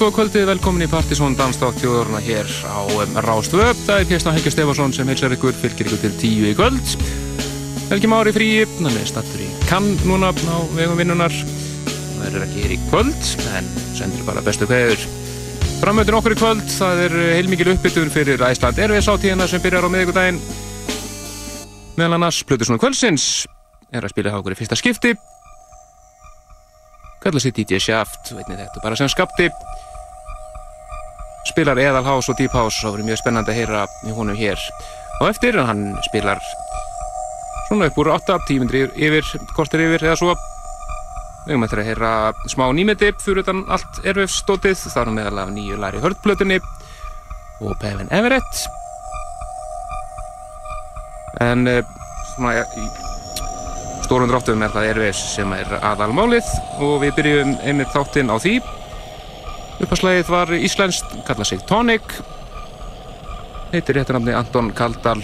Nákvæða kvöldið, velkomin í Partisón Danstátt þjóðurna hér á um, Rástvöp. Það er Pjæsna Helge Stefansson sem heilsar ykkur, fylgir ykkur til tíu í kvöld. Helgi Mári frí, hann er stattur í kann núna á vegum vinnunar. Það er ekki hér í kvöld, en sendur bara bestu kveður. Framöndin okkur í kvöld, það er heilmikil uppbyttur fyrir Æsland Erfis átíðina sem byrjar á miðugudaginn. Meðal annars, Plutusnúi kvöldsins er að spila okkur í fyrsta skipti kalla sér DJ Shaft, veitni þetta, bara sem skapti spilar Eðal House og Deep House. Og það verður mjög spennandi að heyra í honum hér og eftir, en hann spilar svona upp úr 8-10 mindri yfir, kortir yfir eða svo. Við höfum eftir að heyra smá nýmeti. Fyrir utan allt erfefstótið það er meðal af nýju lari hörðplötunni og Pevin Everett. En eh, svona í stórum dráttum er það Airways sem er aðalmálið og við byrjum einmitt þáttinn á því uppaslægið var íslenskt kallað sig Tonic. Heitir réttinamni Anton Kaldal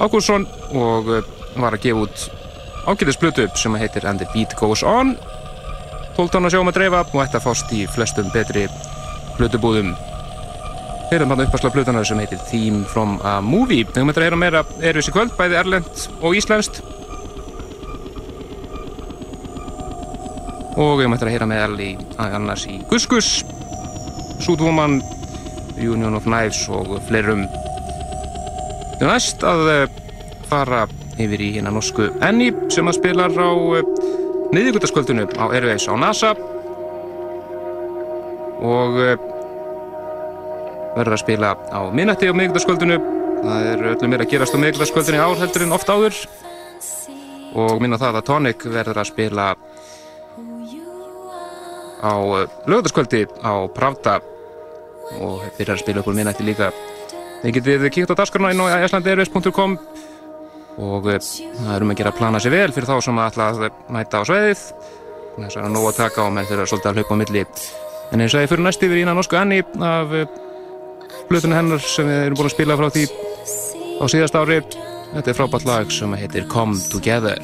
Ágúrsson og eh, var að gefa út ágæðisblötu sem heitir And the Beat Goes On. 12 sjáum að dreifa og þetta fást í flestum betri blötubúðum Heyrum hann uppasla blötunar sem heitir Theme from a Movie. Við höfum þetta að meira Airways í kvöld, bæði erlend og íslenskt og við möttum að heyra meðal í annars í Guskus Sútvoman Union of Knives og fleirum. Við næst að eh, fara yfir í hérna norsku Enni sem að spilar á eh, miðvíkutaskvöldinu á Airways á NASA. Og eh, verður að spila á minnætti á miðvíkutaskvöldinu það er öllum mér að gerast á miðvíkutaskvöldinu ár heldur en oft áður. Og minna það að Tonic verður að spila á eh, lögðarskvöldi á Pravda. Og eru að spila okkur minnætti líka. Þeir getið kíkt á dagskrona inn á islandairways.com og eh, það er um að gera að plana sér vel fyrir þá sem ætla að mæta á sveiðið þess að það er nóg að taka og menn eru svolítið að hlaupa á milli. En eins og ég fyrir næst yfir ína norsku enni af blötunni eh, hennar sem við erum búin að spila frá því á síðast ári. Þetta er frábært lag sem heitir Come Together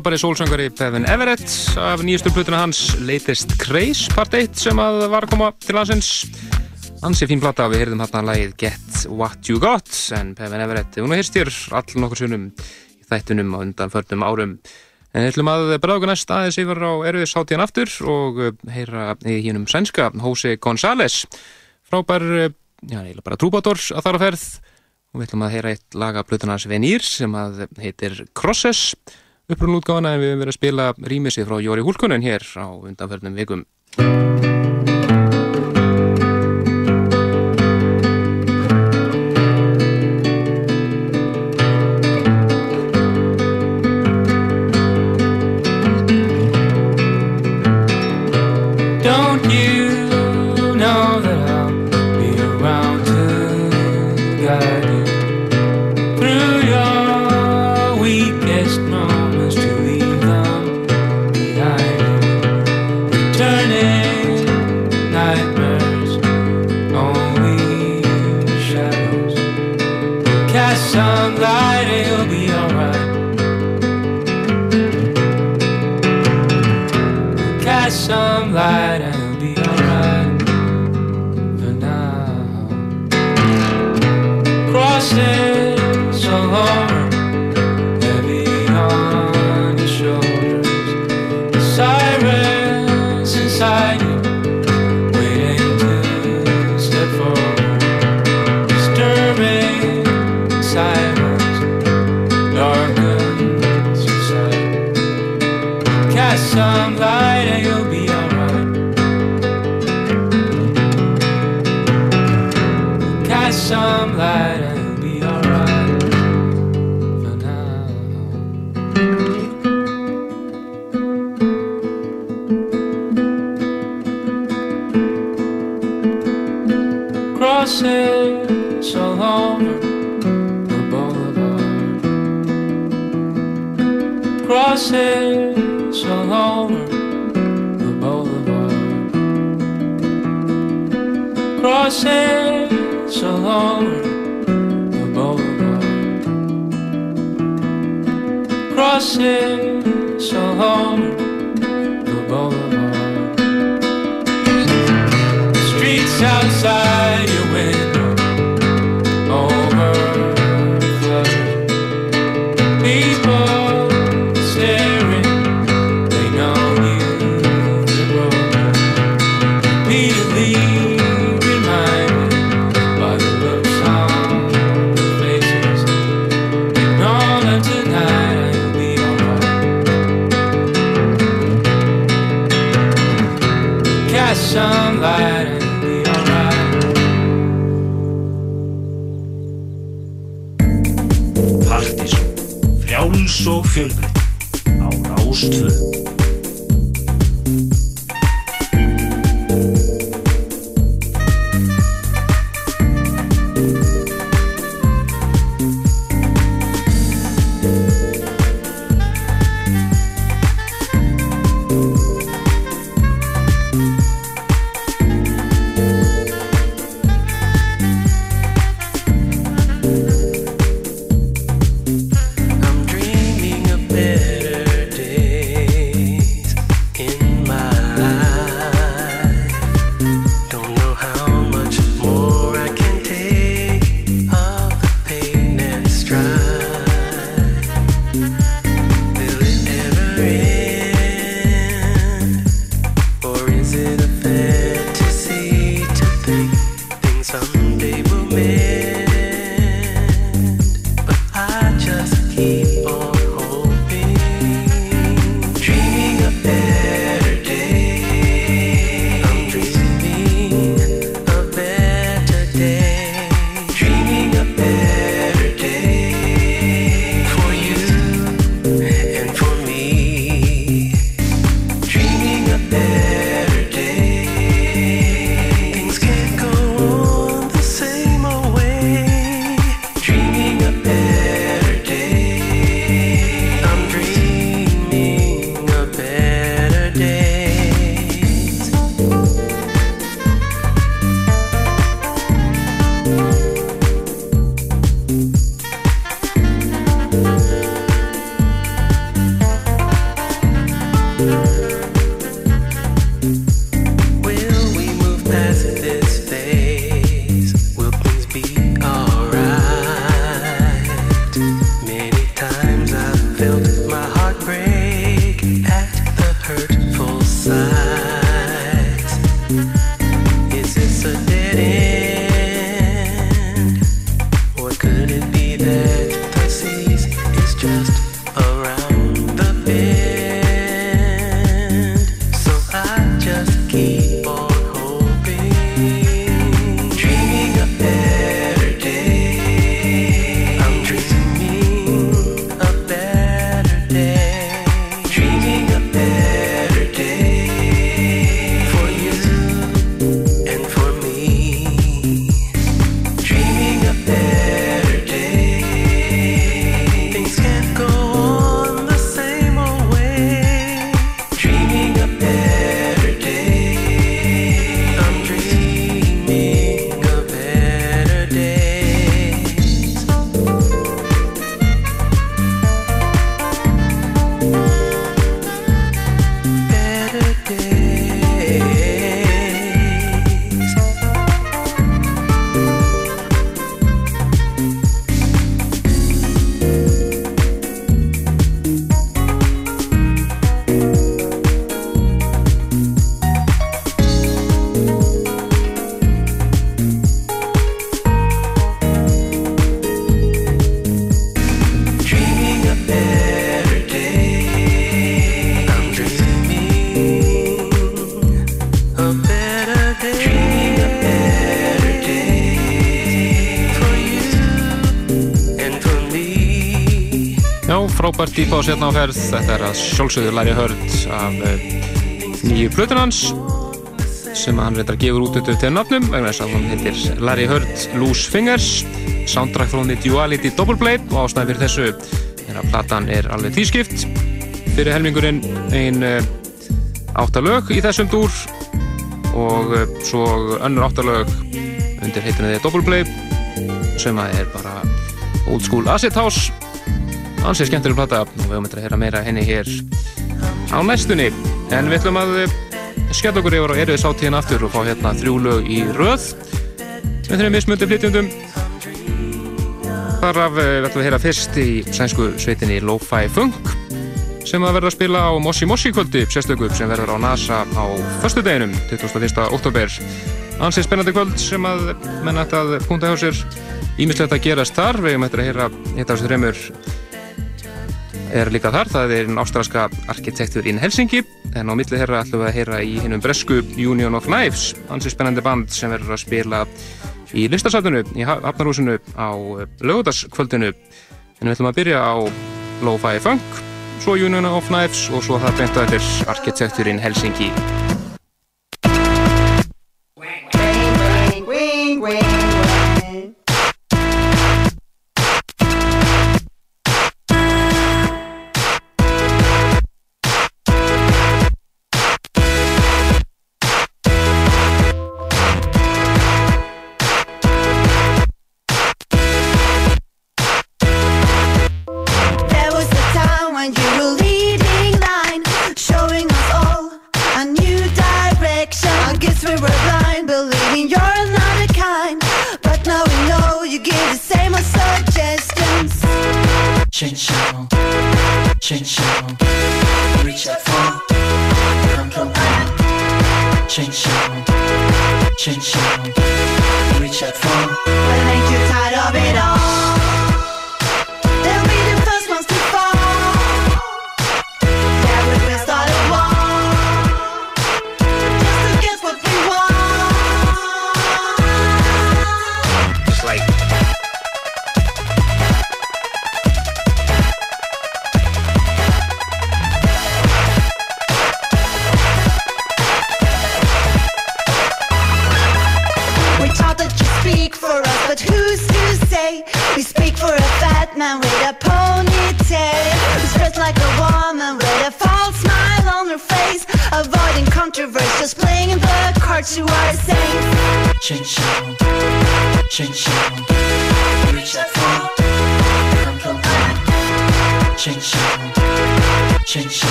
frábæri sólsöngari Bevin Everett. Af nýjastur plutuna hans Latest Craze Part 1 sem að var að koma til hansins hansi fín platta við heyrðum hérna lagið Get What You Got en Bevin Everett, hún heyrst hér all nokkur sunnum í þættunum á undan förnum árum. En við ætlum að bráða næst aðeins yfir á erfiðs hátíðan aftur og uh, heyra í hínum sænska Jose González. Frábær, uh, já, eiginlega bara trúbátors að þar að ferð. Og við ætlum að heyra eitt laga plutunars Venýr sem að heitir Crosses upprunútgáðana en við hefum verið að spila rýmisið frá Jóri Húlkunen hér á undanförnum vikum. Frábært dýpa á setna áferð þetta er að sjálfsögðu Larry Hurd af eh, nýju plötunans sem hann reyndar gefur út undir til nafnum vegna þess að hann heitir Larry Hurd Loose Fingers. Soundtrack frá því Duality Doubleplay og ástæði fyrir þessu er að platan er alveg tískipt fyrir helmingurinn ein uh, áttalög í þessum dúr og uh, svo önnur áttalög undir heitinni Doubleplay sem að er bara old school acid house ansið skemmtileg platta og við höfum eitthvað að heyra meira henni hér á næstunni. En við ætlum að eh, skella okkur yfir og erfið sáttíðin aftur og fá hérna þrjú lög í röð. Með þeirra mismundi flytjundum þar af eh, við ætlum að heyra fyrst í sænsku sveitinni Lo-Fi Funk sem að verða að spila á Mossi Mossi kvöldi sérstökum sem verður á NASA á förstu deginum 21. oktober ansið spennandi kvöld sem að menn ætti að punta hjá sér. Ímislegt að gerast þar. Við höfum eitthvað að heyra er líka þar, það er einn ástralska arkitektur inn Helsingi. En á millið herra ætlum við að heyra í hinnum bresku Union of Knives, hansi spennandi band sem verður að spila í listarsatunu í Hafnarhúsinu á lögudaskvöldinu en við ætlum að byrja á Lo-Fi Funk, svo Union of Knives og svo það beint að þetta er arkitekturinn Helsingi. There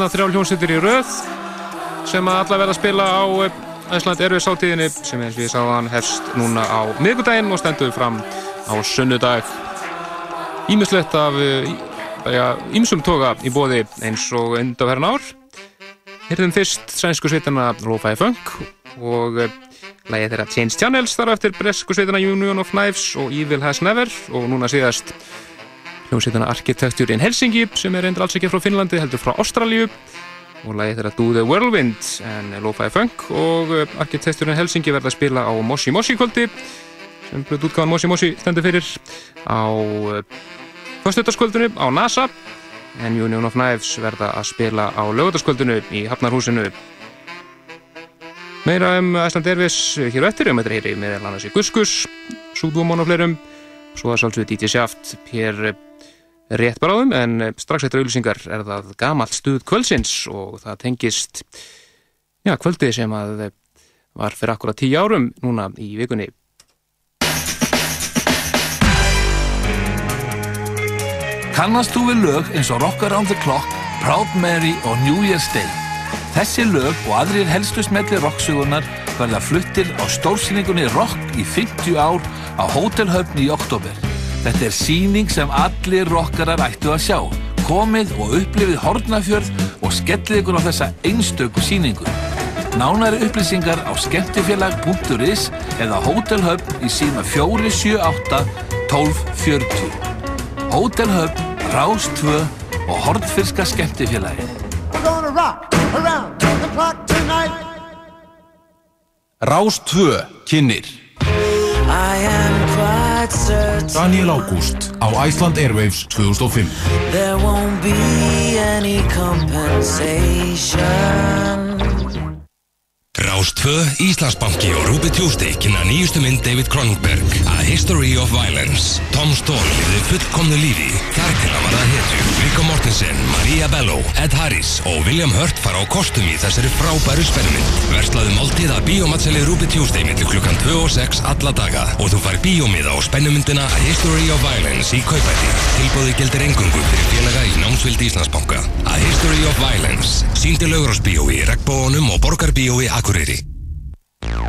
hérna þrjá hljónsýttir í röð sem alla verða að spila á Æsland Erfis átíðinni sem eins og ég sagði hann hefst núna á miðgudaginn og stendur fram á sunnudag. Ímislegt af ímsum toga í bóði eins og undanferðin ár. Hyrðum fyrst sænsku sveitina Lo-Fi Funk og lægið þeirra Change Channels þar á eftir bresku sveitina Union of Knives og Evil Has Never og núna síðast hljómsveitina Architecture in Helsingi sem er endur alls ekki frá Finnlandi, heldur frá Ástralju og lagið þeirra Do the Whirlwind en Lo-Fi Funk og Architecture in Helsingi verða að spila á Moshi Moshi kvöldi sem blöðt útgáðan Moshi Moshi stendur fyrir á fyrstutaskvöldinu á NASA. En Union of Knives verða að spila á lögutaskvöldinu í Hafnarhúsinu. Meira um Æsland Erfis hér og eftir um þetta heyri meðal annars í Guskus, Súdvóman og fleirum. Svo að sálsveit DJ Shaft hér rétt bráðum en strax eftir auðlýsingar er það gamalt stuð kvöldsins og það tengist já, kvöldi sem að var fyrir akkurat tíu árum núna í vikunni Kannast þú við lög eins og Rock Around the Clock, Proud Mary og New Year's Day? Þessi lög og aðrir helstu smelli rocksögunar verða fluttir á stórsýningunni Rock í 50 ár á Hótelhöfni í oktober. Þetta er síning sem allir rockarar ættu að sjá. Komið og upplifið Hortnafjörð og skellið ykkur á þessa einstöku síningu. Nánari upplýsingar á skemmtifélag.is eða Hótelhöfn í síma 478 1240. Hótelhöfn, Rástvö og Hortfyrska skemmtifélagi. We're gonna rock around the clock tonight. Rás 2 kynir Daniel Ágúst á Iceland Airwaves 2005 there won't be any compensation. Rás 2, Íslandsbanki og Ruby Tuesday kynna nýjustu mynd David Cronenberg A History of Violence. Tom Stone lifði fullkomnu lífi Þar hann var að hetju. Viggo Mortensen, Maria Bello, Ed Harris og William Hurt fara á kostum í þessari frábæru spennmynd Verslaðu máltíð að bíómatseli Ruby Tuesday millir klukkan 2 og 6 alla daga og þú fær bíómiða á spennumyndina A History of Violence í kaupæti Tilbúði gildir engungu fyrir félaga í námsvildi Íslandsbanka. A History of Violence Sýndi lögurásbíó í Regbónum og Borgarbíó í Akureyri.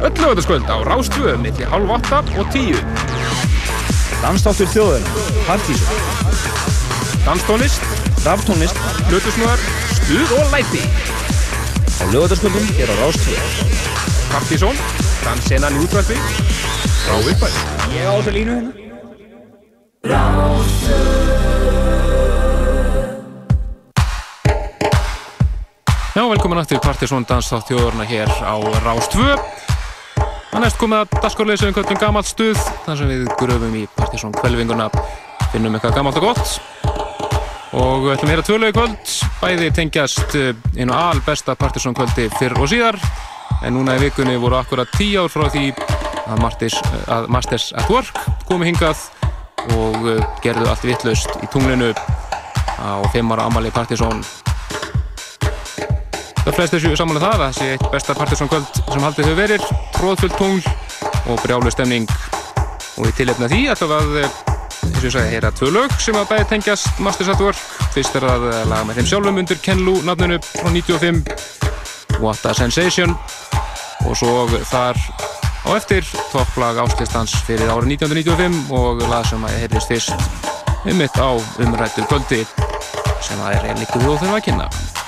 Öll lögataskvöld á Rástvö millir halv 8 og 10 Dansdáttur þjóðurinn, partísum, Danstónlist, raftónlist. Hlutusnöðar, stuð og læti. Á lögataskvöldum hér á Rástvöð. Partizón, dansenan í útvætti frá uppæð Ég á þessa línu hérna. Já, velkomin aftur í Partizón danstátt þjóðurna hér á Rástvö Það næst komið að dagskorleysi um kvöldum gamalt stuð þar sem við gröfum í Partizón kvelvinguna finnum eitthvað gamalt og gott. Og við ætlum að heyra tvölu í kvöld. Bæði tengjast eh, einu albesta Partizón kvöldi fyrr og síðar en núna í vikunni voru akkurat tíu ár frá því að, Martis, að Masters at Work komi hingað og eh, gerðu allt vittlaust í tunglinu á fimm ára ammali Partizón Það flest þessu samanlega það að það sé eitt besta Partiðsson kvöld sem haldið hefur verið, tróðfullt tungl og brjálu stemning og í tilefna því við að, eh, eins og ég sagði, heyra tvö lög sem að bæði tengjast Masters at Work. Fyrst er það eh, laga með þeim sjálfum undir Ken Lu nafninu frá 95, What a Sensation og svo þar á eftir topplag áslistans fyrir árið 1995 og lag sem að heyrðist fyrst um mitt á umrættu kvöldi sem að er líka þú þurfa að kynna.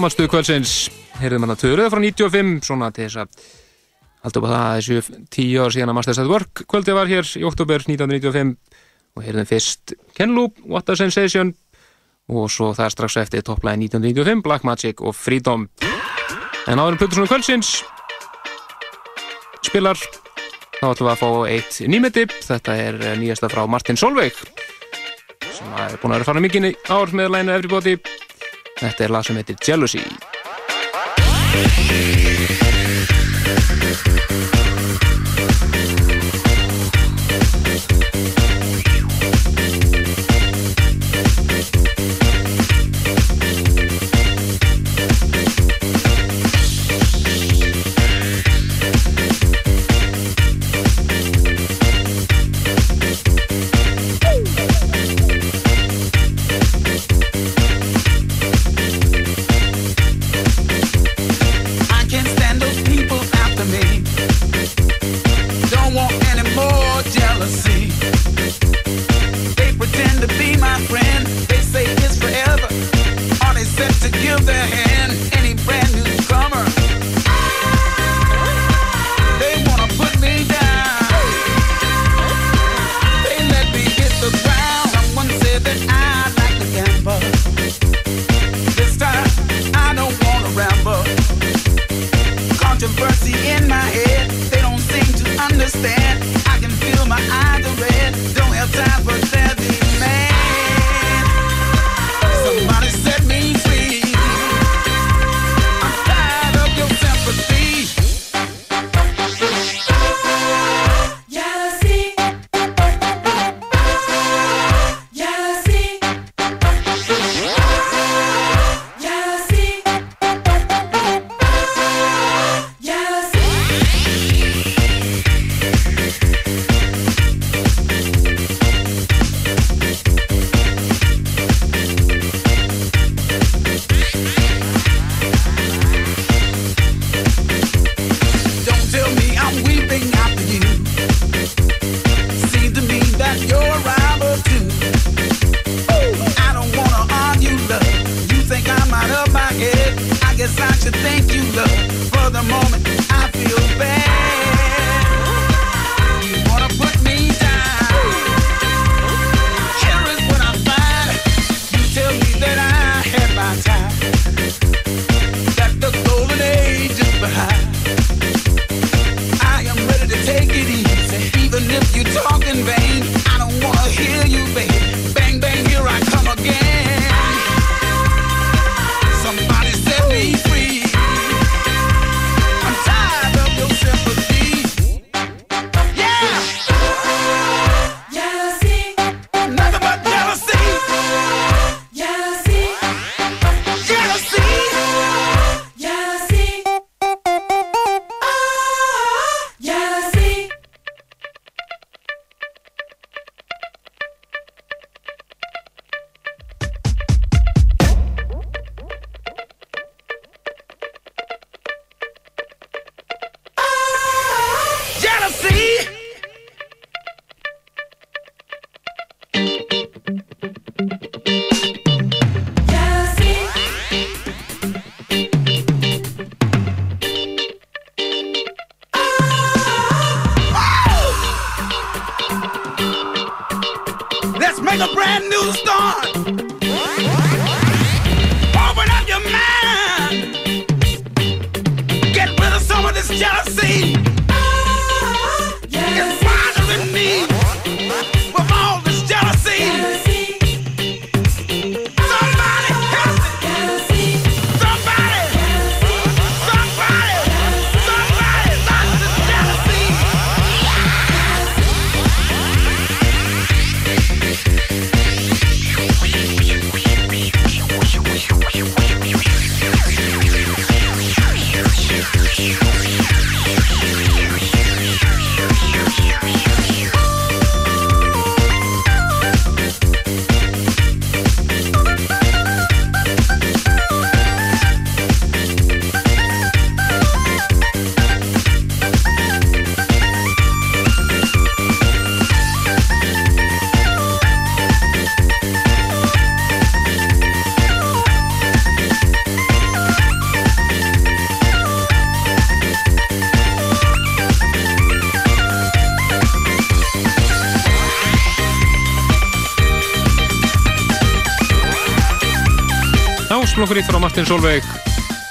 afmælstuðu kvöldsins. Heyrðum hérna hann að töruða frá 95 svona til þess að haldur bara það þessu tíu ára síðan að Masters at Work kvöldið var hér í oktober 1995 og heyrðum fyrst Ken Loop, What a Sensation. Og svo það strax eftir topplæði 1995 Black Magic og Freedom. En áður um Plutursson kvöldsins spilar þá ætlum við að fá eitt nýmetip þetta er eh, nýjasta frá Martin Solveig sem er búin að vera farin mikið ár með læna Everybody. Þetta er lag sem heitir Jealousy.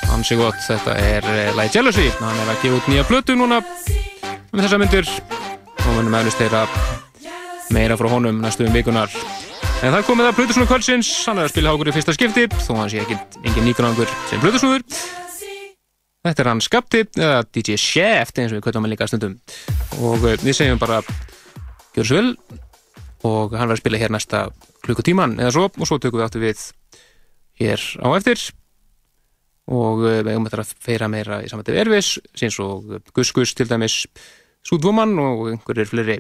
Hann sé gott, þetta er eh, lagi Jealousy. Hann er að gefa út nýja blötu núna. Með þessa myndir. Og munum eflust þeirra meira frá honum næstu um vikunar. En það komið að Plutusnúður kvöldsins. Hann er að spila hákur í fyrsta skipti þó hann sé ekki engin nýgrangur sem Plutusnúður þetta er hann skapti eða DJ Chef eins og við kvöldum hann líka stundum. Og eh, við segjum bara gjör svo vel. Og hann verður að spila hér næsta klukkutíman eða svo. Og svo tökum við áttu við hér á eftir. Og eh, við eigum þetta að feira meira í samvætti Ervis síns og Gus Gus til dæmis Súdvoman og einhverjir fleiri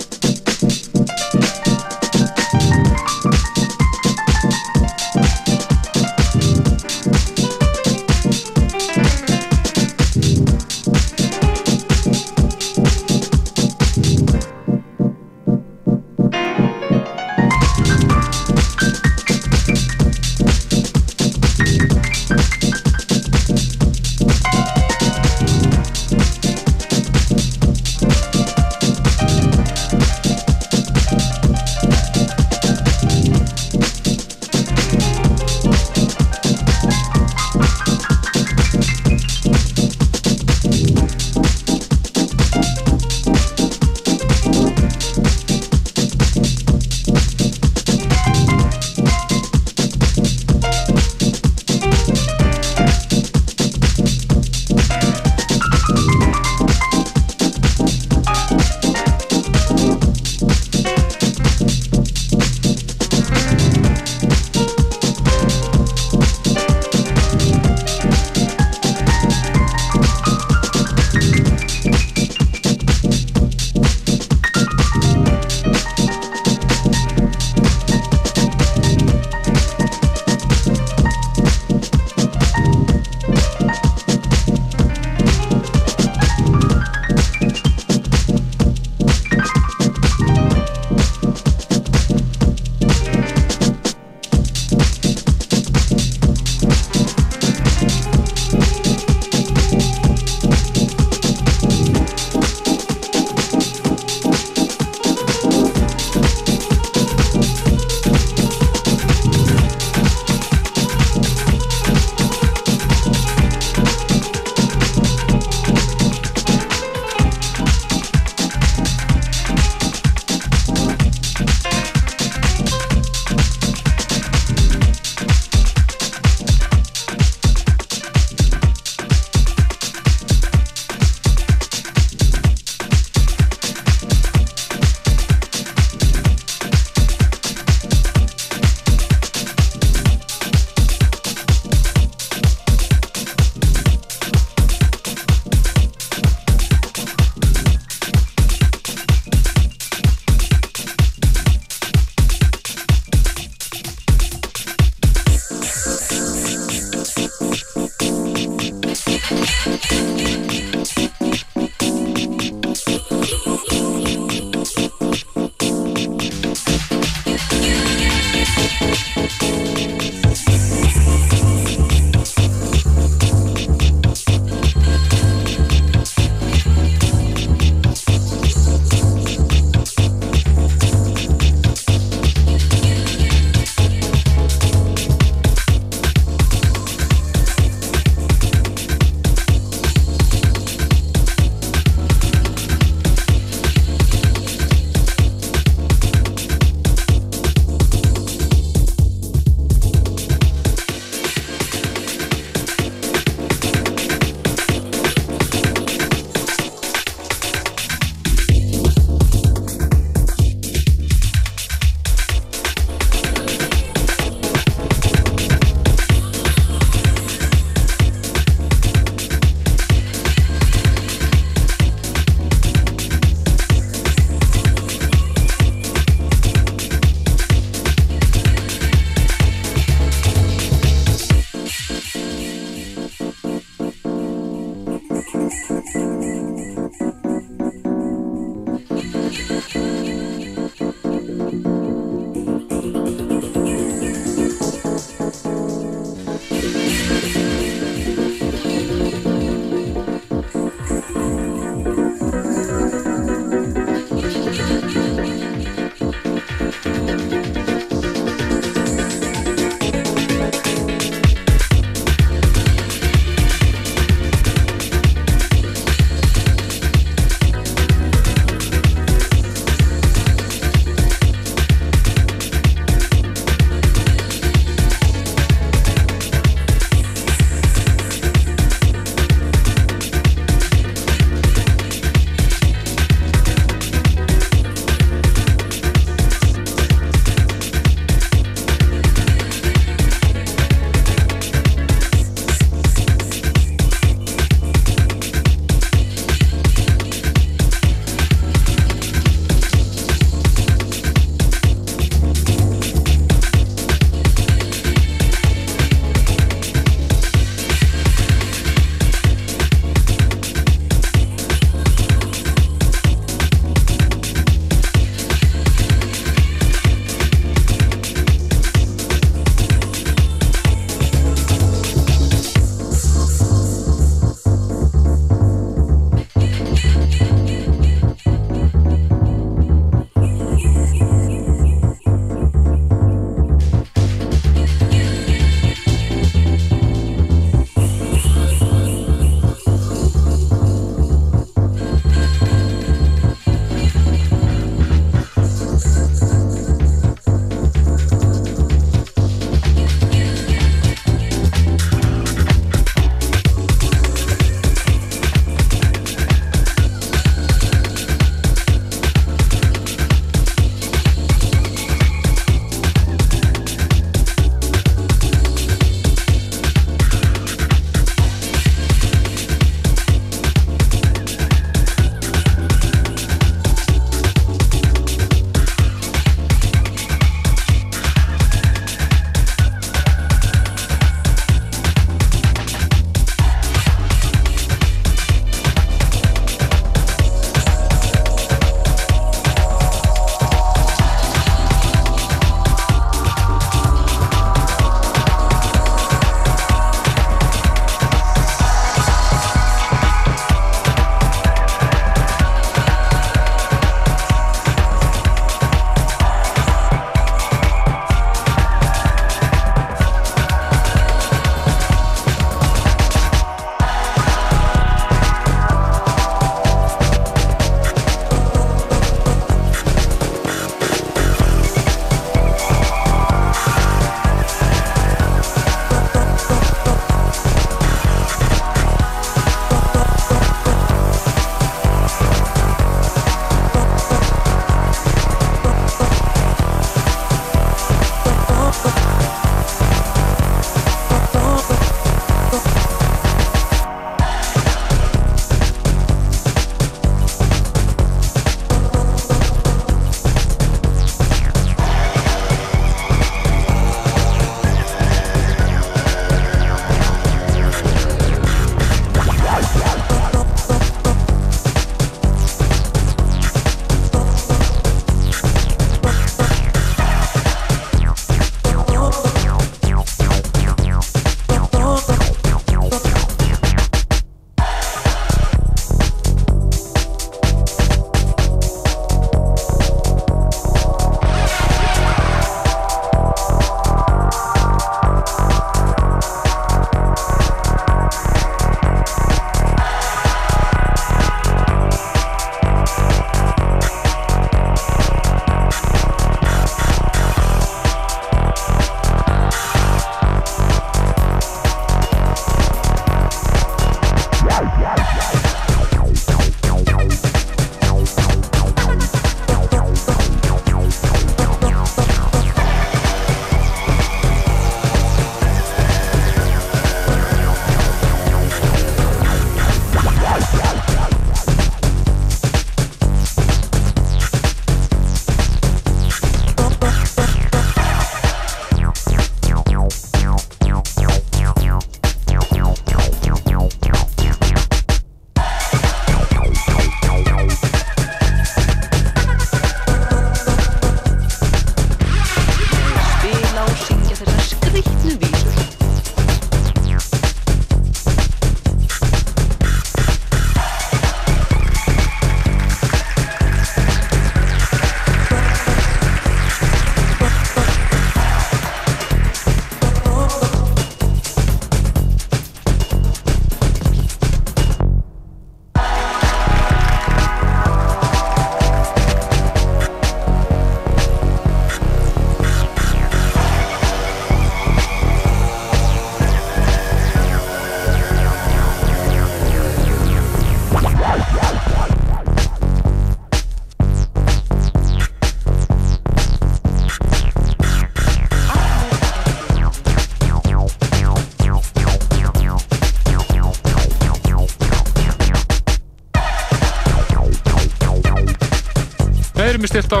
við stilt á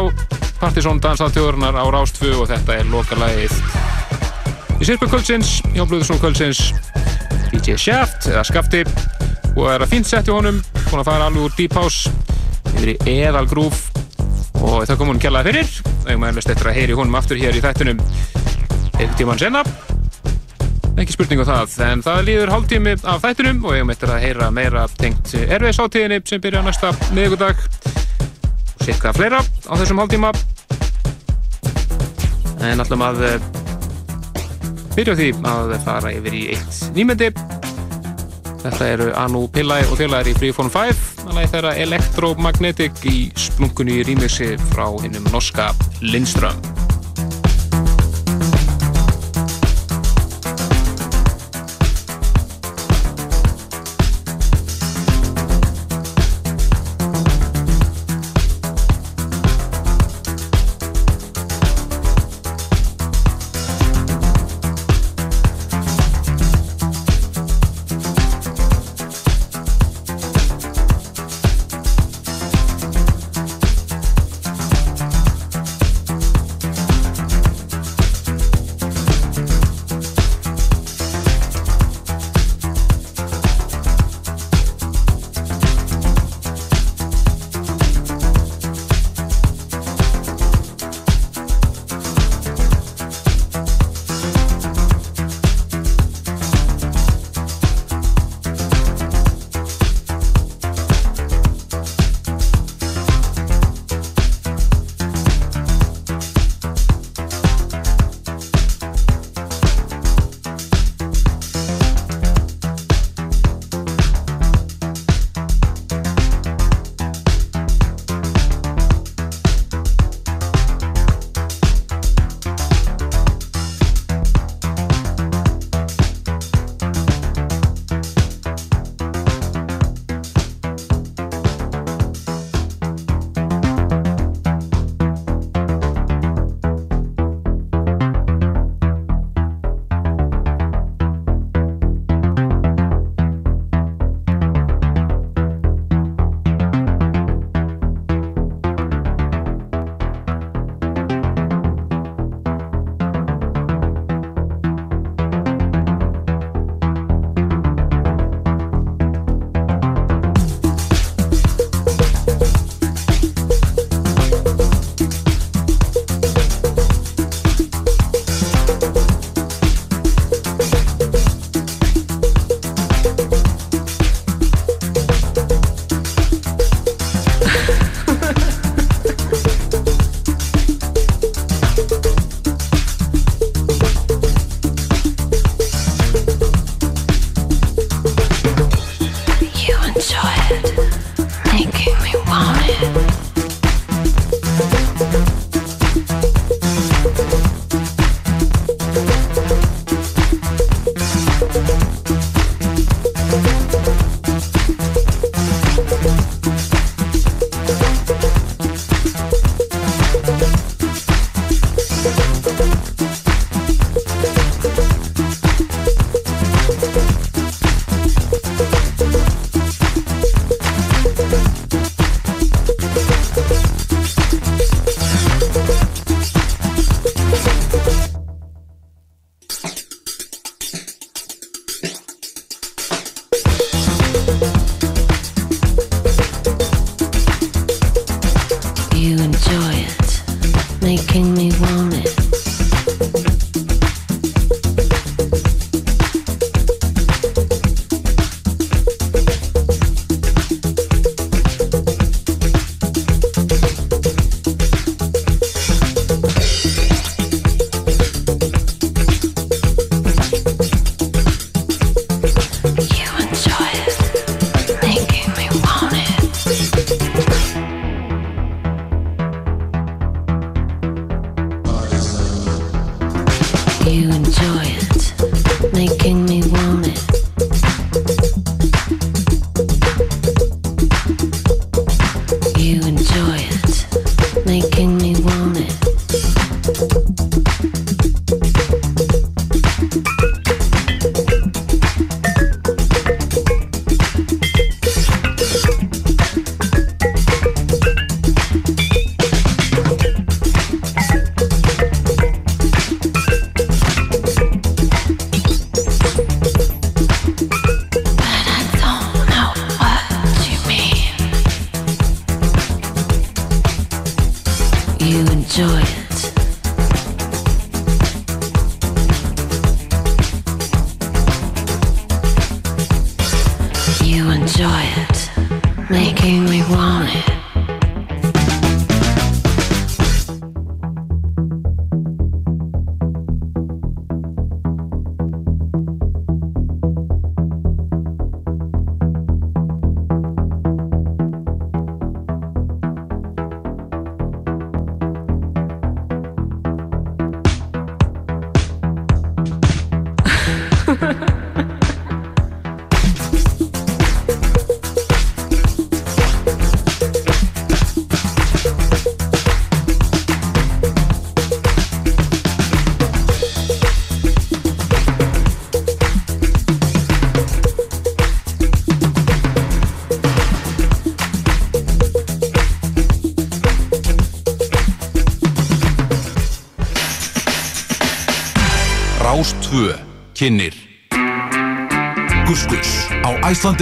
Partizón Dansað þjóðurnar á Rástfu og þetta er lokalagið. Í Sirku Kvöldsins, hjá Blöðursson Kvöldsins DJ Shaft eða Skafti. Og er að fínt sett í honum búin að fara alveg úr Deep House yfir í Eðal Groove. Og það kom hún kjallaði fyrir þegar maður eftir að heyri honum aftur hér í þættunum einn tíman senna ekki spurning um það en það líður hálftími af þættunum og ég eftir að heyra meira tengt erfiðs átíðinni sem byrja næsta miðugudag og sikka fleira á þessum hálftíma. En allum að eh, byrja því að fara yfir í eitt nýmyndi. Þetta eru Anu Pillai og félagar í Freeform 5 að lægi þeirra Electromagnetic í splunkunni rýmixi frá hinnum norska Lindström joy.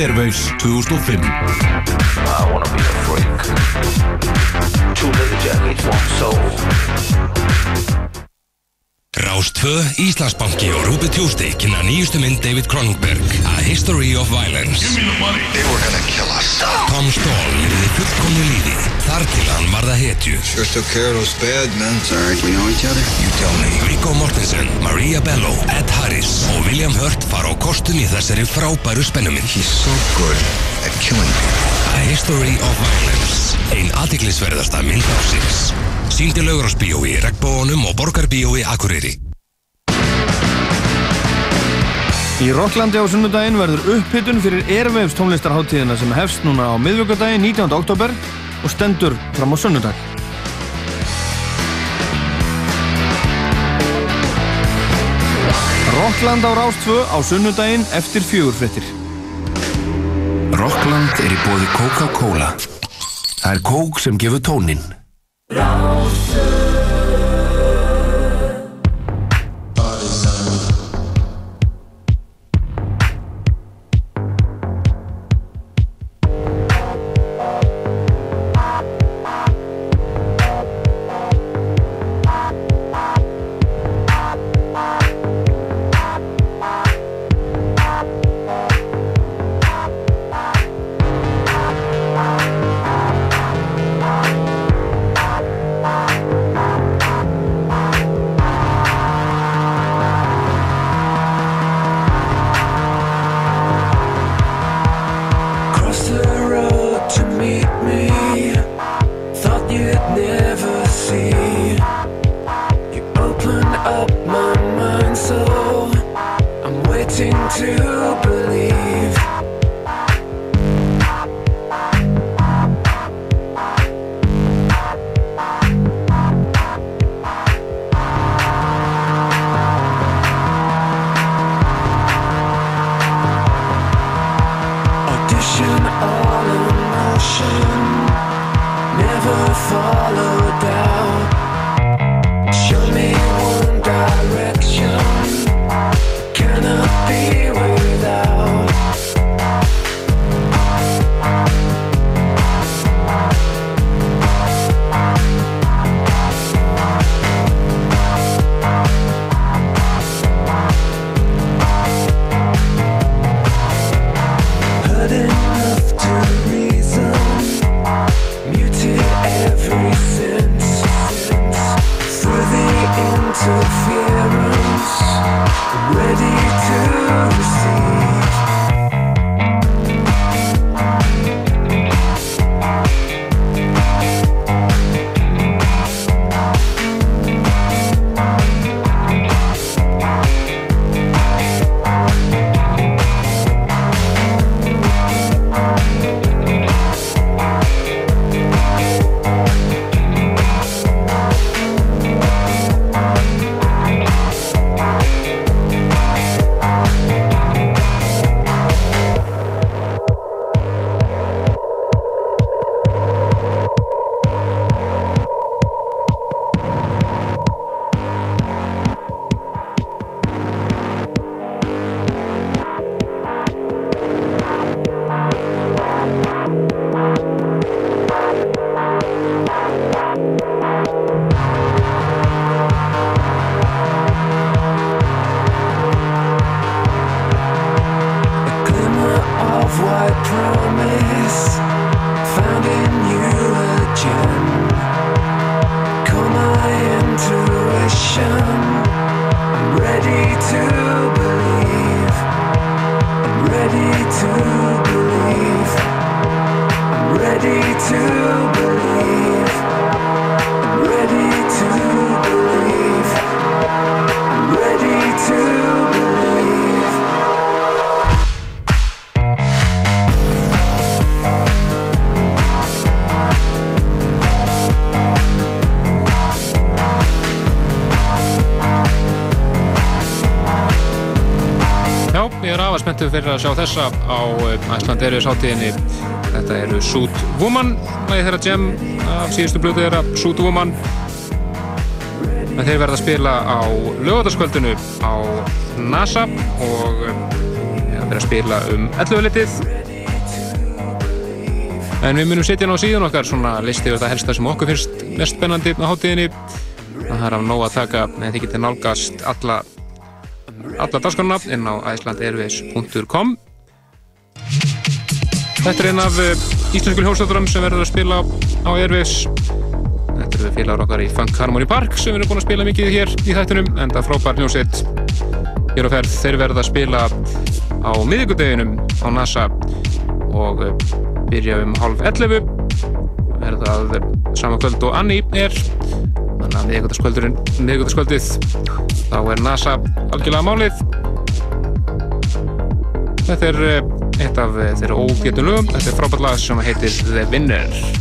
Airwaves 2005 I wanna be a freak. Two leather jackets, one soul. Rás 2, Íslandsbanki og Ruby Tuesday kynna nýjustu mynd David Cronenberg A History of Violence Give me the money They were gonna kill us Tom Stall lifði fullkomnu lífi þar til hann varða hetju Sure took care of those bad men. Sorry, we know each other? You tell me Viggo Mortensen, Maria Bello, Ed Harris og William Hurt kostun í þessari frábæru spennumynd He's so good at killing people. A History of Violence Ein aðtiklisverðasta mynd ásins Sýndi laugurásbíói í Regnbóunum og Borgarbíói Akureyri Í Rocklandi á sunnudaginn verður upphittun fyrir Airwaves tónlistarháttíðina sem hefst núna á miðvíkudaginn 19. oktober og stendur fram á sunnudag. Rockland á Rástvö á sunnudaginn eftir fjögurfrettir. Rockland er í bóði Coca-Cola. Það er kók sem gefur tónin. Spenntur fyrir að sjá þessa á Æsland Eriðs hátíðinni. Þetta eru Suit Woman, lagi þeirra Jem af síðustu blötu þeirra Suit Woman. En þeir verða að spila á lögataskvöldinu á NASA og ja, verða að spila um 11 litið. En við munum setja ná síðan okkar svona listi yfir það helsta sem okkur finnst mest spennandi á hátíðinni. Það er af nóg að taka en þið getið nálgast alla alla dagskrona inn á icelandairways.com Þetta er einn af uh, íslensku hljóðstöðurum sem verður að spila á Airways. Þetta eru félagur okkar í Funk Harmony Park sem erum búin að spila mikið hér í þættunum en það er frábær hljóðsett hér á ferð. Þeir verða að spila á miðvíkudeginum á NASA og uh, byrja um halv 11 verða að uh, sama kvöld og Anni er þannig að miðvíkudagskvöldurinn miðvíkudagskvöldið þá er NASA algjörlega málið. Þetta er eh, eitt af eh, þeirra ógetum lögum. Þetta er frábært lag sem heitir The Winner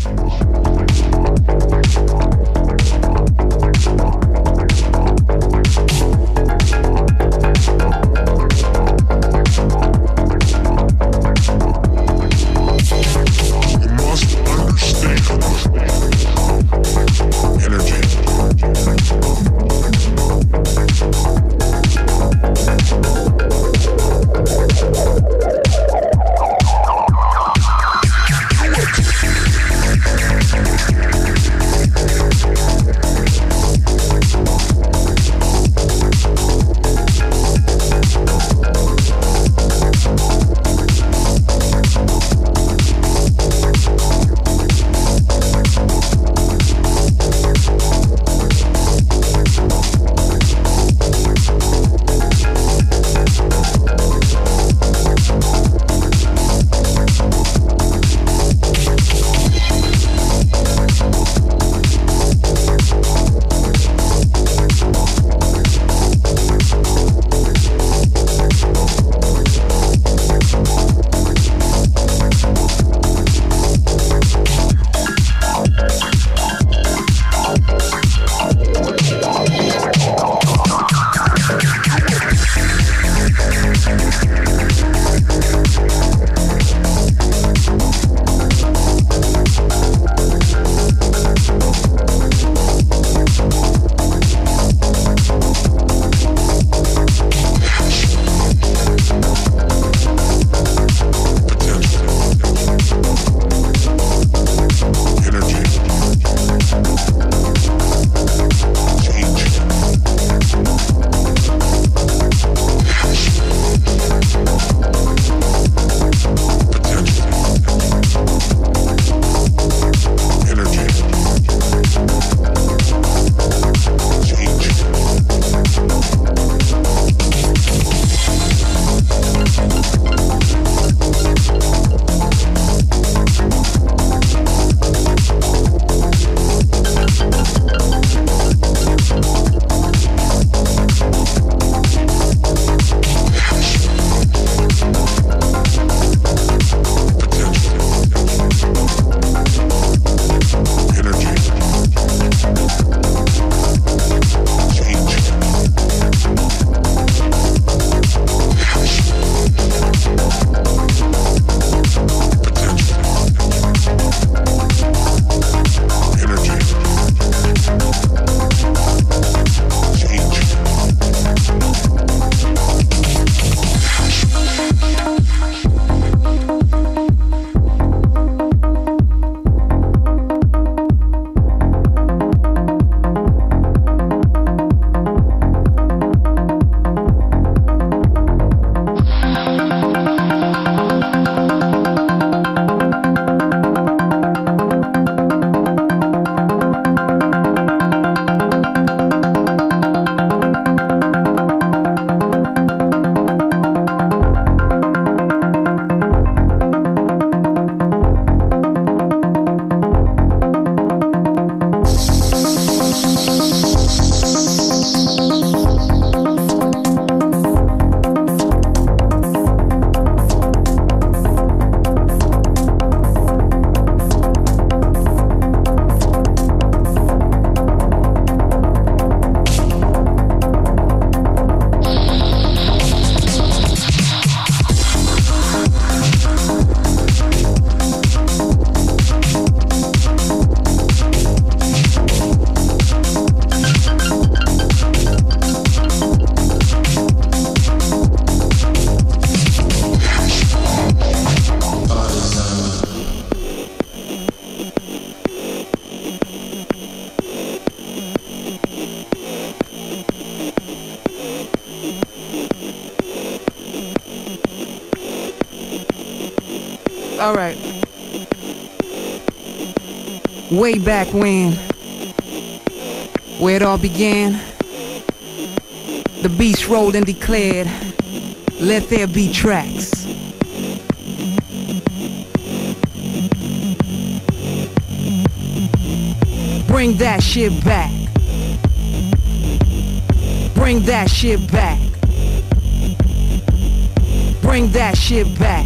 All right. Way back when, where it all began, the beast rolled and declared, Let there be tracks. Bring that shit back. Bring that shit back. Bring that shit back.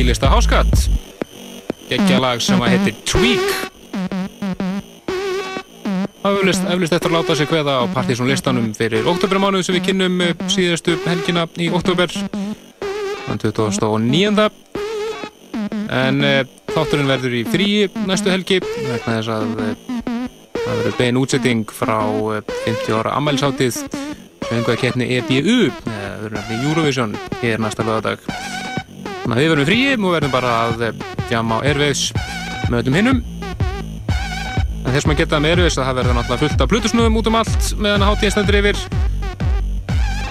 Eh, Fílista Háskatt geggjalag sem að heitir Tweak. Eflust eftir að láta sig kveða á partysón listanum fyrir oktobermánuð sem við kynnum eh, síðastu helgina í oktober þann 2009 en e, þátturinn verður í fríi næstu helgi vegna þess að e, það verður bein útsetting frá e, 50 ára ammælsátið fengu að keppni EBU verður nefni Eurovision hér næsta lögadag þannig að við verðum fríi og verðum bara að e, djama á Airwaves með öllum hinnum en þess maður geta með Airwaves að það verður náttúrulega fullt af plutusnúðum út um allt meðan að hátíðin stendur yfir.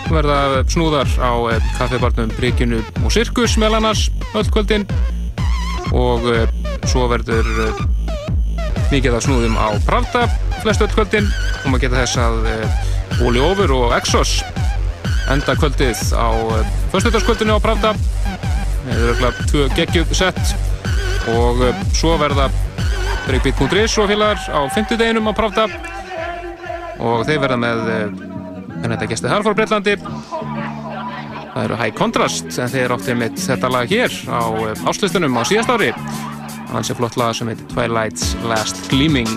Verða snúðar á e, kaffibarnum, Bryggjunu og Sirkus meðal annars öll kvöldin. Og svo verður mikið af snúðum á Pravda flest öll kvöldin. Og maður geta þess að Óli Ófur og Exos enda kvöldið á föstudagskvöldinu á Pravda það er örgulega tvö geggjuð sett og e, svo verða Breakbeat.is og félagar á fymtudeginum á Pravda og þeir verða með e, hvernig þetta gestið þar fór Breitlandi það eru High Contrast en þeir áttir mitt þetta lag hér á eh, áslustunum á síðast ári. Hans er flott lag sem heitir Twilight's Last Gleaming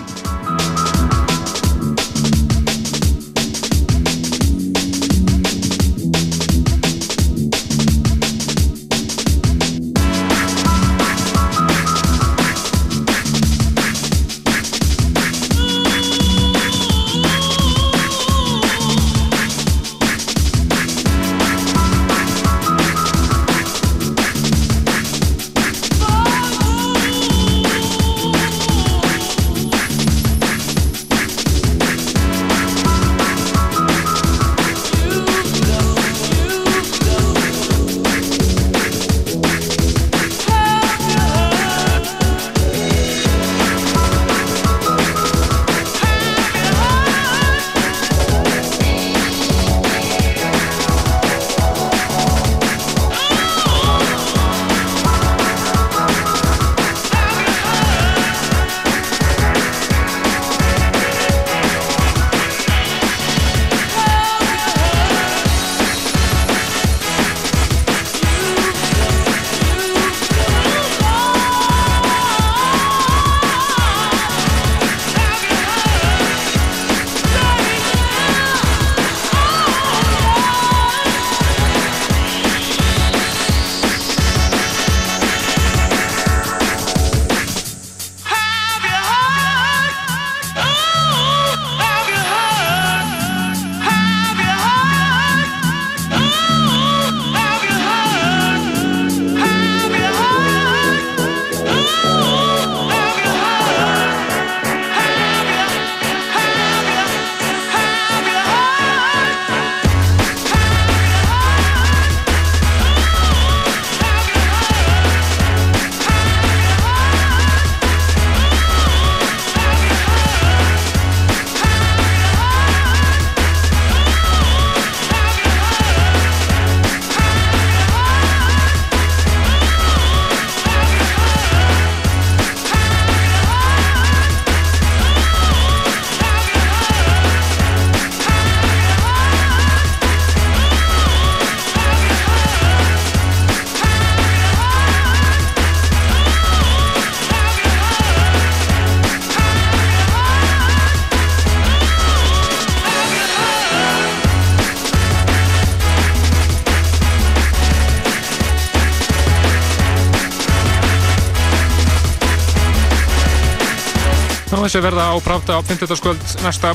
þessi verða á Pravda á 50. skvöld næsta.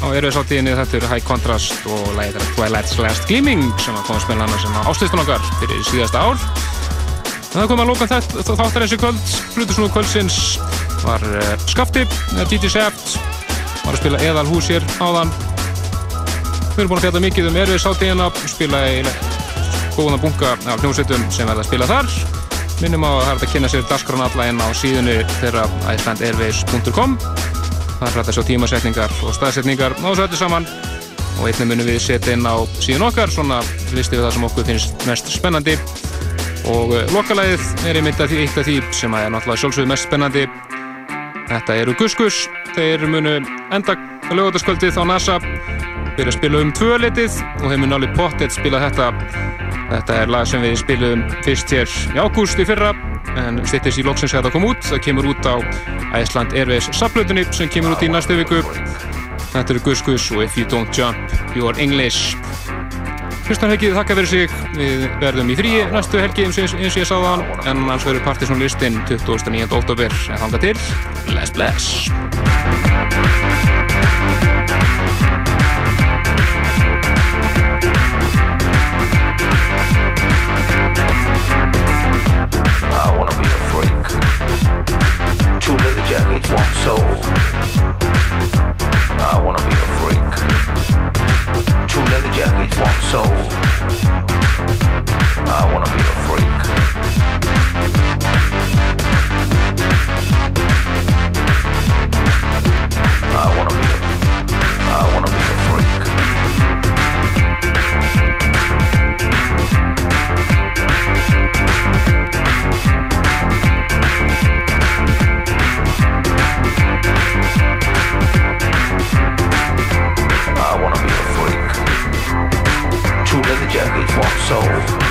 Á Erfis átíðinni þetta eru High Contrast og lægir Twilight's Last Gleaming sem að koma að spila hana sem á áslistan okkar fyrir síðasta ár. En það kom að lóka þáttar þessi kvöld Flutusnúðu kvöldsins var uh, Skafti, DJ Sept var að spila Eðal Hús hér áðan. Við erum búin að fjalla mikið um Erfis átíðina spila í góðan bunga af hljómsveitum sem verða að spila þar minnum á að það er að kynna sér dasgrána alla inn á síðunni þeirra icelandairways.com það er hægt að sjá tímasetningar og staðsetningar. Á þessu öllu saman. Og einnig munum við setja inn á síðun okkar svona listi við það sem okkur finnst mest spennandi. Og uh, lokalæðið er einmitt að því eitt af því sem er náttúrulega sjálfsögðu mest spennandi. Þetta eru Guskus þeir munu enda lögataskvöldið á NASA. Byrja að spila um tvöletið og þeir munu alveg pottet spila þetta Þetta er lag sem við spilum fyrst hér í ágúst í fyrra en stýttis í loksins að það kom út. Það kemur út á Iceland Airways saplutunni sem kemur út í næstu viku. Þetta eru Gus Gus og If You Don't Jump You're English. Hlustan helgið þakka fyrir sig. Við verðum í fríi næstu helgi eins og ég sáða hann en annars verður Partisan listin 29. oktober en hanga til. Bless bless. Jackets, one soul. I wanna be a freak. Two leather jackets, one soul. I wanna be a freak. Two leather jackets, one soul.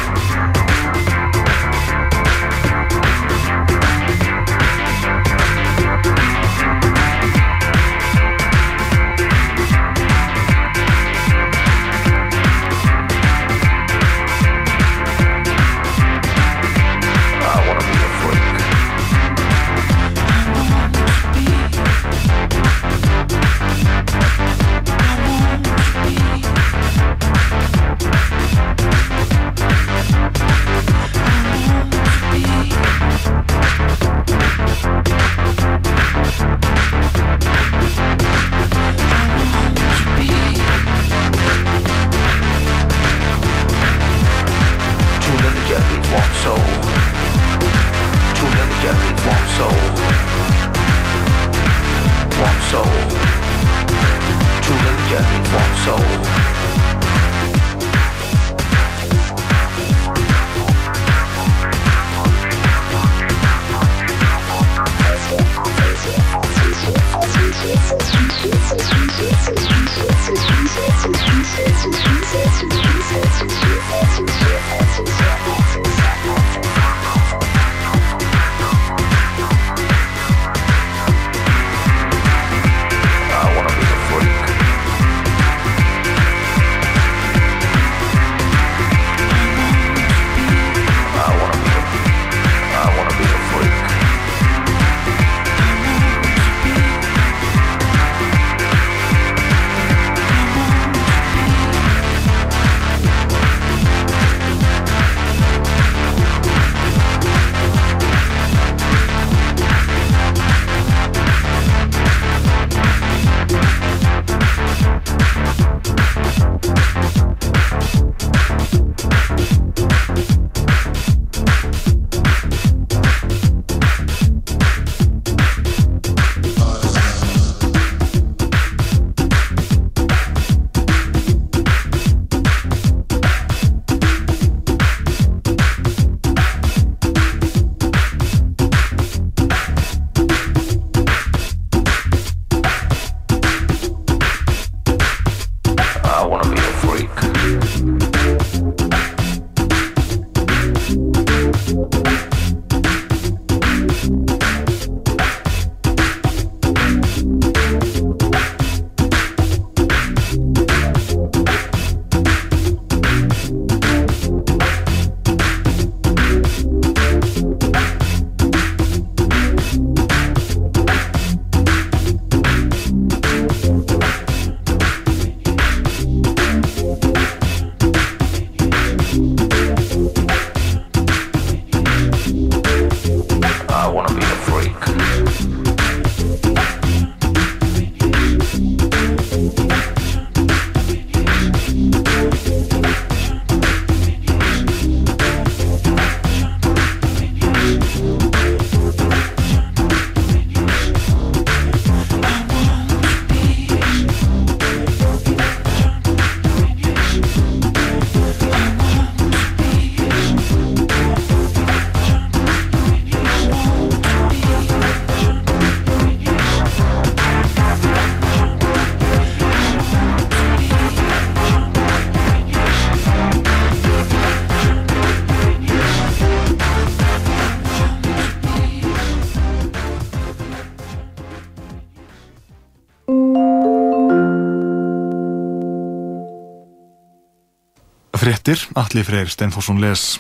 Fréttir, Alli Freyr Steinforsson les.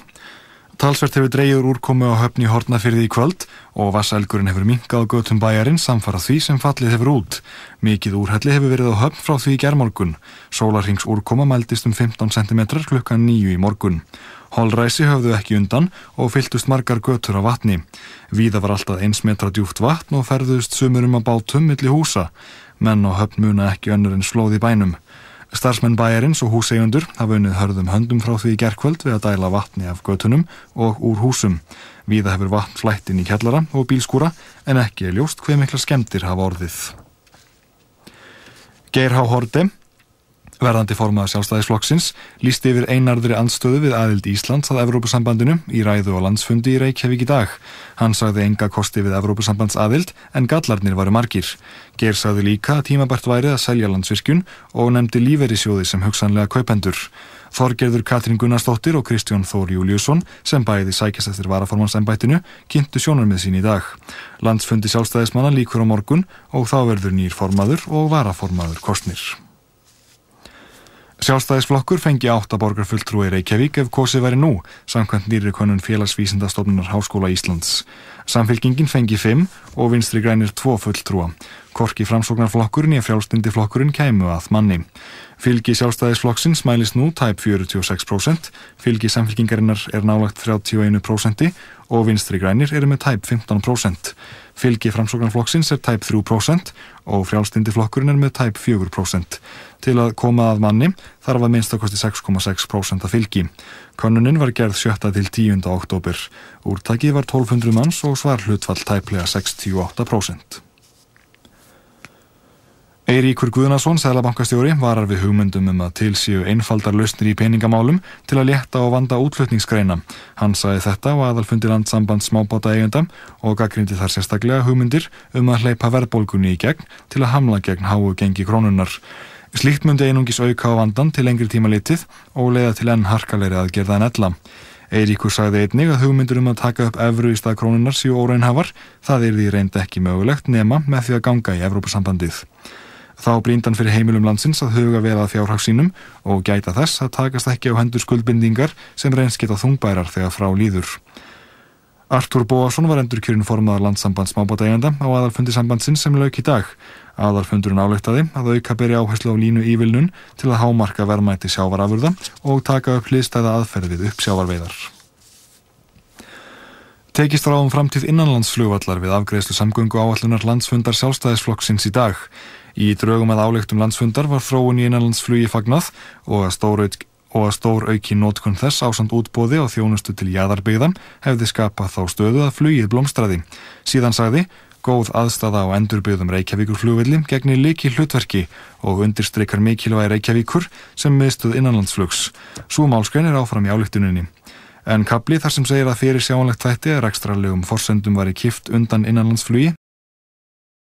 Talsvert hefur dreigður úrkomu á höfni Hortnafyrði í kvöld og vasselgurinn hefur minkað á götum bæjarinn samfara því sem fallið hefur út. Mikið úrhelli hefur verið á höfn frá því í gerðmorgun. Sólarhings úrkoma mældist um 15 cm klukkan 9 í morgun. Holræsi höfðu ekki undan og fylltust margar götur á vatni. Víða var alltaf eins metra djúft vatn og ferðust sumurum að bátum milli húsa. Menn á höfn muna ekki önnur en slóð í bænum. Starfsmenn bæjarins og húseigundur hafa unnið hörðum höndum frá því í gerkvöld við að dæla vatni af götunum og úr húsum. Víða hefur vatn flætt inn í kjallara og bílskúra en ekki er ljóst hver mikla skemmtir hafa orðið. Geir H. Horde, verðandi formaður sjálfstæðisflokksins, lísti yfir einarðri andstöðu við aðild Íslands að Evrópusambandinu í ræðu og landsfundi í Reykjavík í dag. Hann sagði enga kosti við Evrópusambands aðild en gallarnir varu margir. Geir sagði líka að tímabært væri að selja landsvirkjun og nefndi líferisjóði sem hugsanlega kaupendur. Þorgerður Katrín Gunnarsdóttir og Kristján Þór Júliusson sem bæði sækjast eftir varaformansembættinu kynntu sjónarmið sín í dag. Landsfundi sjálfstæðismanna líkur á morgun og þá verður nýr formaður og varaformaður kostnir. Sjálfstæðisflokkur fengi áttaborgar fulltrúi Reykjavík ef kosið væri nú, samkvæmt nýri konun félagsvísindastofnunar Háskóla Íslands. Samfylkingin fengi fimm og vinstri grænir tvo fulltrúa. Korki framsóknarflokkurinn í frjálstindi flokkurinn kæmu að manni. Fylgi sjálfstæðisflokksins mælist nú tæp 46%, fylgi samfylkingarinnar er nálagt 31% og vinstri grænir eru með tæp 15%. Fylgi framsóknarflokksins er tæp 3% og frjálstindi flokkurinn er með tæp 4%. Til að koma að manni þarf að minnstakosti 6,6% að fylgi. Konnunin var gerð 7. til 10. oktober. Úrtakið var 1200 manns og svar hlutfall tæplega 68%. Eiríkur Guðnason, sælabankastjóri, varar við hugmyndum um að til séu einfaldar lausnir í peningamálum til að létta og vanda útflutningsgreina. Hann sagði þetta á aðalfundi landsamband smábáta eigenda og gaggrindi þar sérstaklega hugmyndir um að hleypa verðbólgunni í gegn til að hamla gegn háu gengi krónunnar. Slíkt myndi einungis auka á vandan til lengri tíma litið og leiða til enn harkalegri aðgerða en ella. Eiríkur sagði einnig að hugmyndur um að taka upp evru í stað krónunar síu óreinhafar, það er því reynd ekki mögulegt nema með því að ganga í Evrópusambandið. Þá bríndan fyrir heimilum landsins að huga vel að fjárhags sínum og gæta þess að takast ekki á hendur skuldbindingar sem reynst geta þungbærar þegar frá líður. Artur Bóasson var endur kjörinn formaðar landsamband smábátaegenda á aðalfundi sambandsins sem lauk í dag. Aðalfundurinn álektaði að auka beri áherslu á línu ívilnun til að hámarka verðmæti sjávarafurða og taka upp hliðstæða aðferð við uppsjávarveiðar. Tekist ráðum framtíð innanlandsflugvallar við afgreðslu samgöngu áallunar landsfundar sjálfstæðisflokksins í dag. Í draugum að álektum landsfundar var þróun í innanlandsflugi fagnað og að stór, auk, og að stór auki nótkun þess ásand útbóði á þjónustu til jæðarbyggðan hefði skapað þá stöðu að flugið blómstraði. Síðan sagði, góð aðstafa á endurbyggðum Reykjavíkur flugvilli gegnir líki hlutverki og undirstreykar mikilvægi Reykjavíkur sem miðstuð innanlandsflugs. Svo málskrein er áfram í álektuninni. En kapli þar sem segir að fyrir sjáanlegt þætti er ekstralegum forsendum var í kift undan innanlandsflugi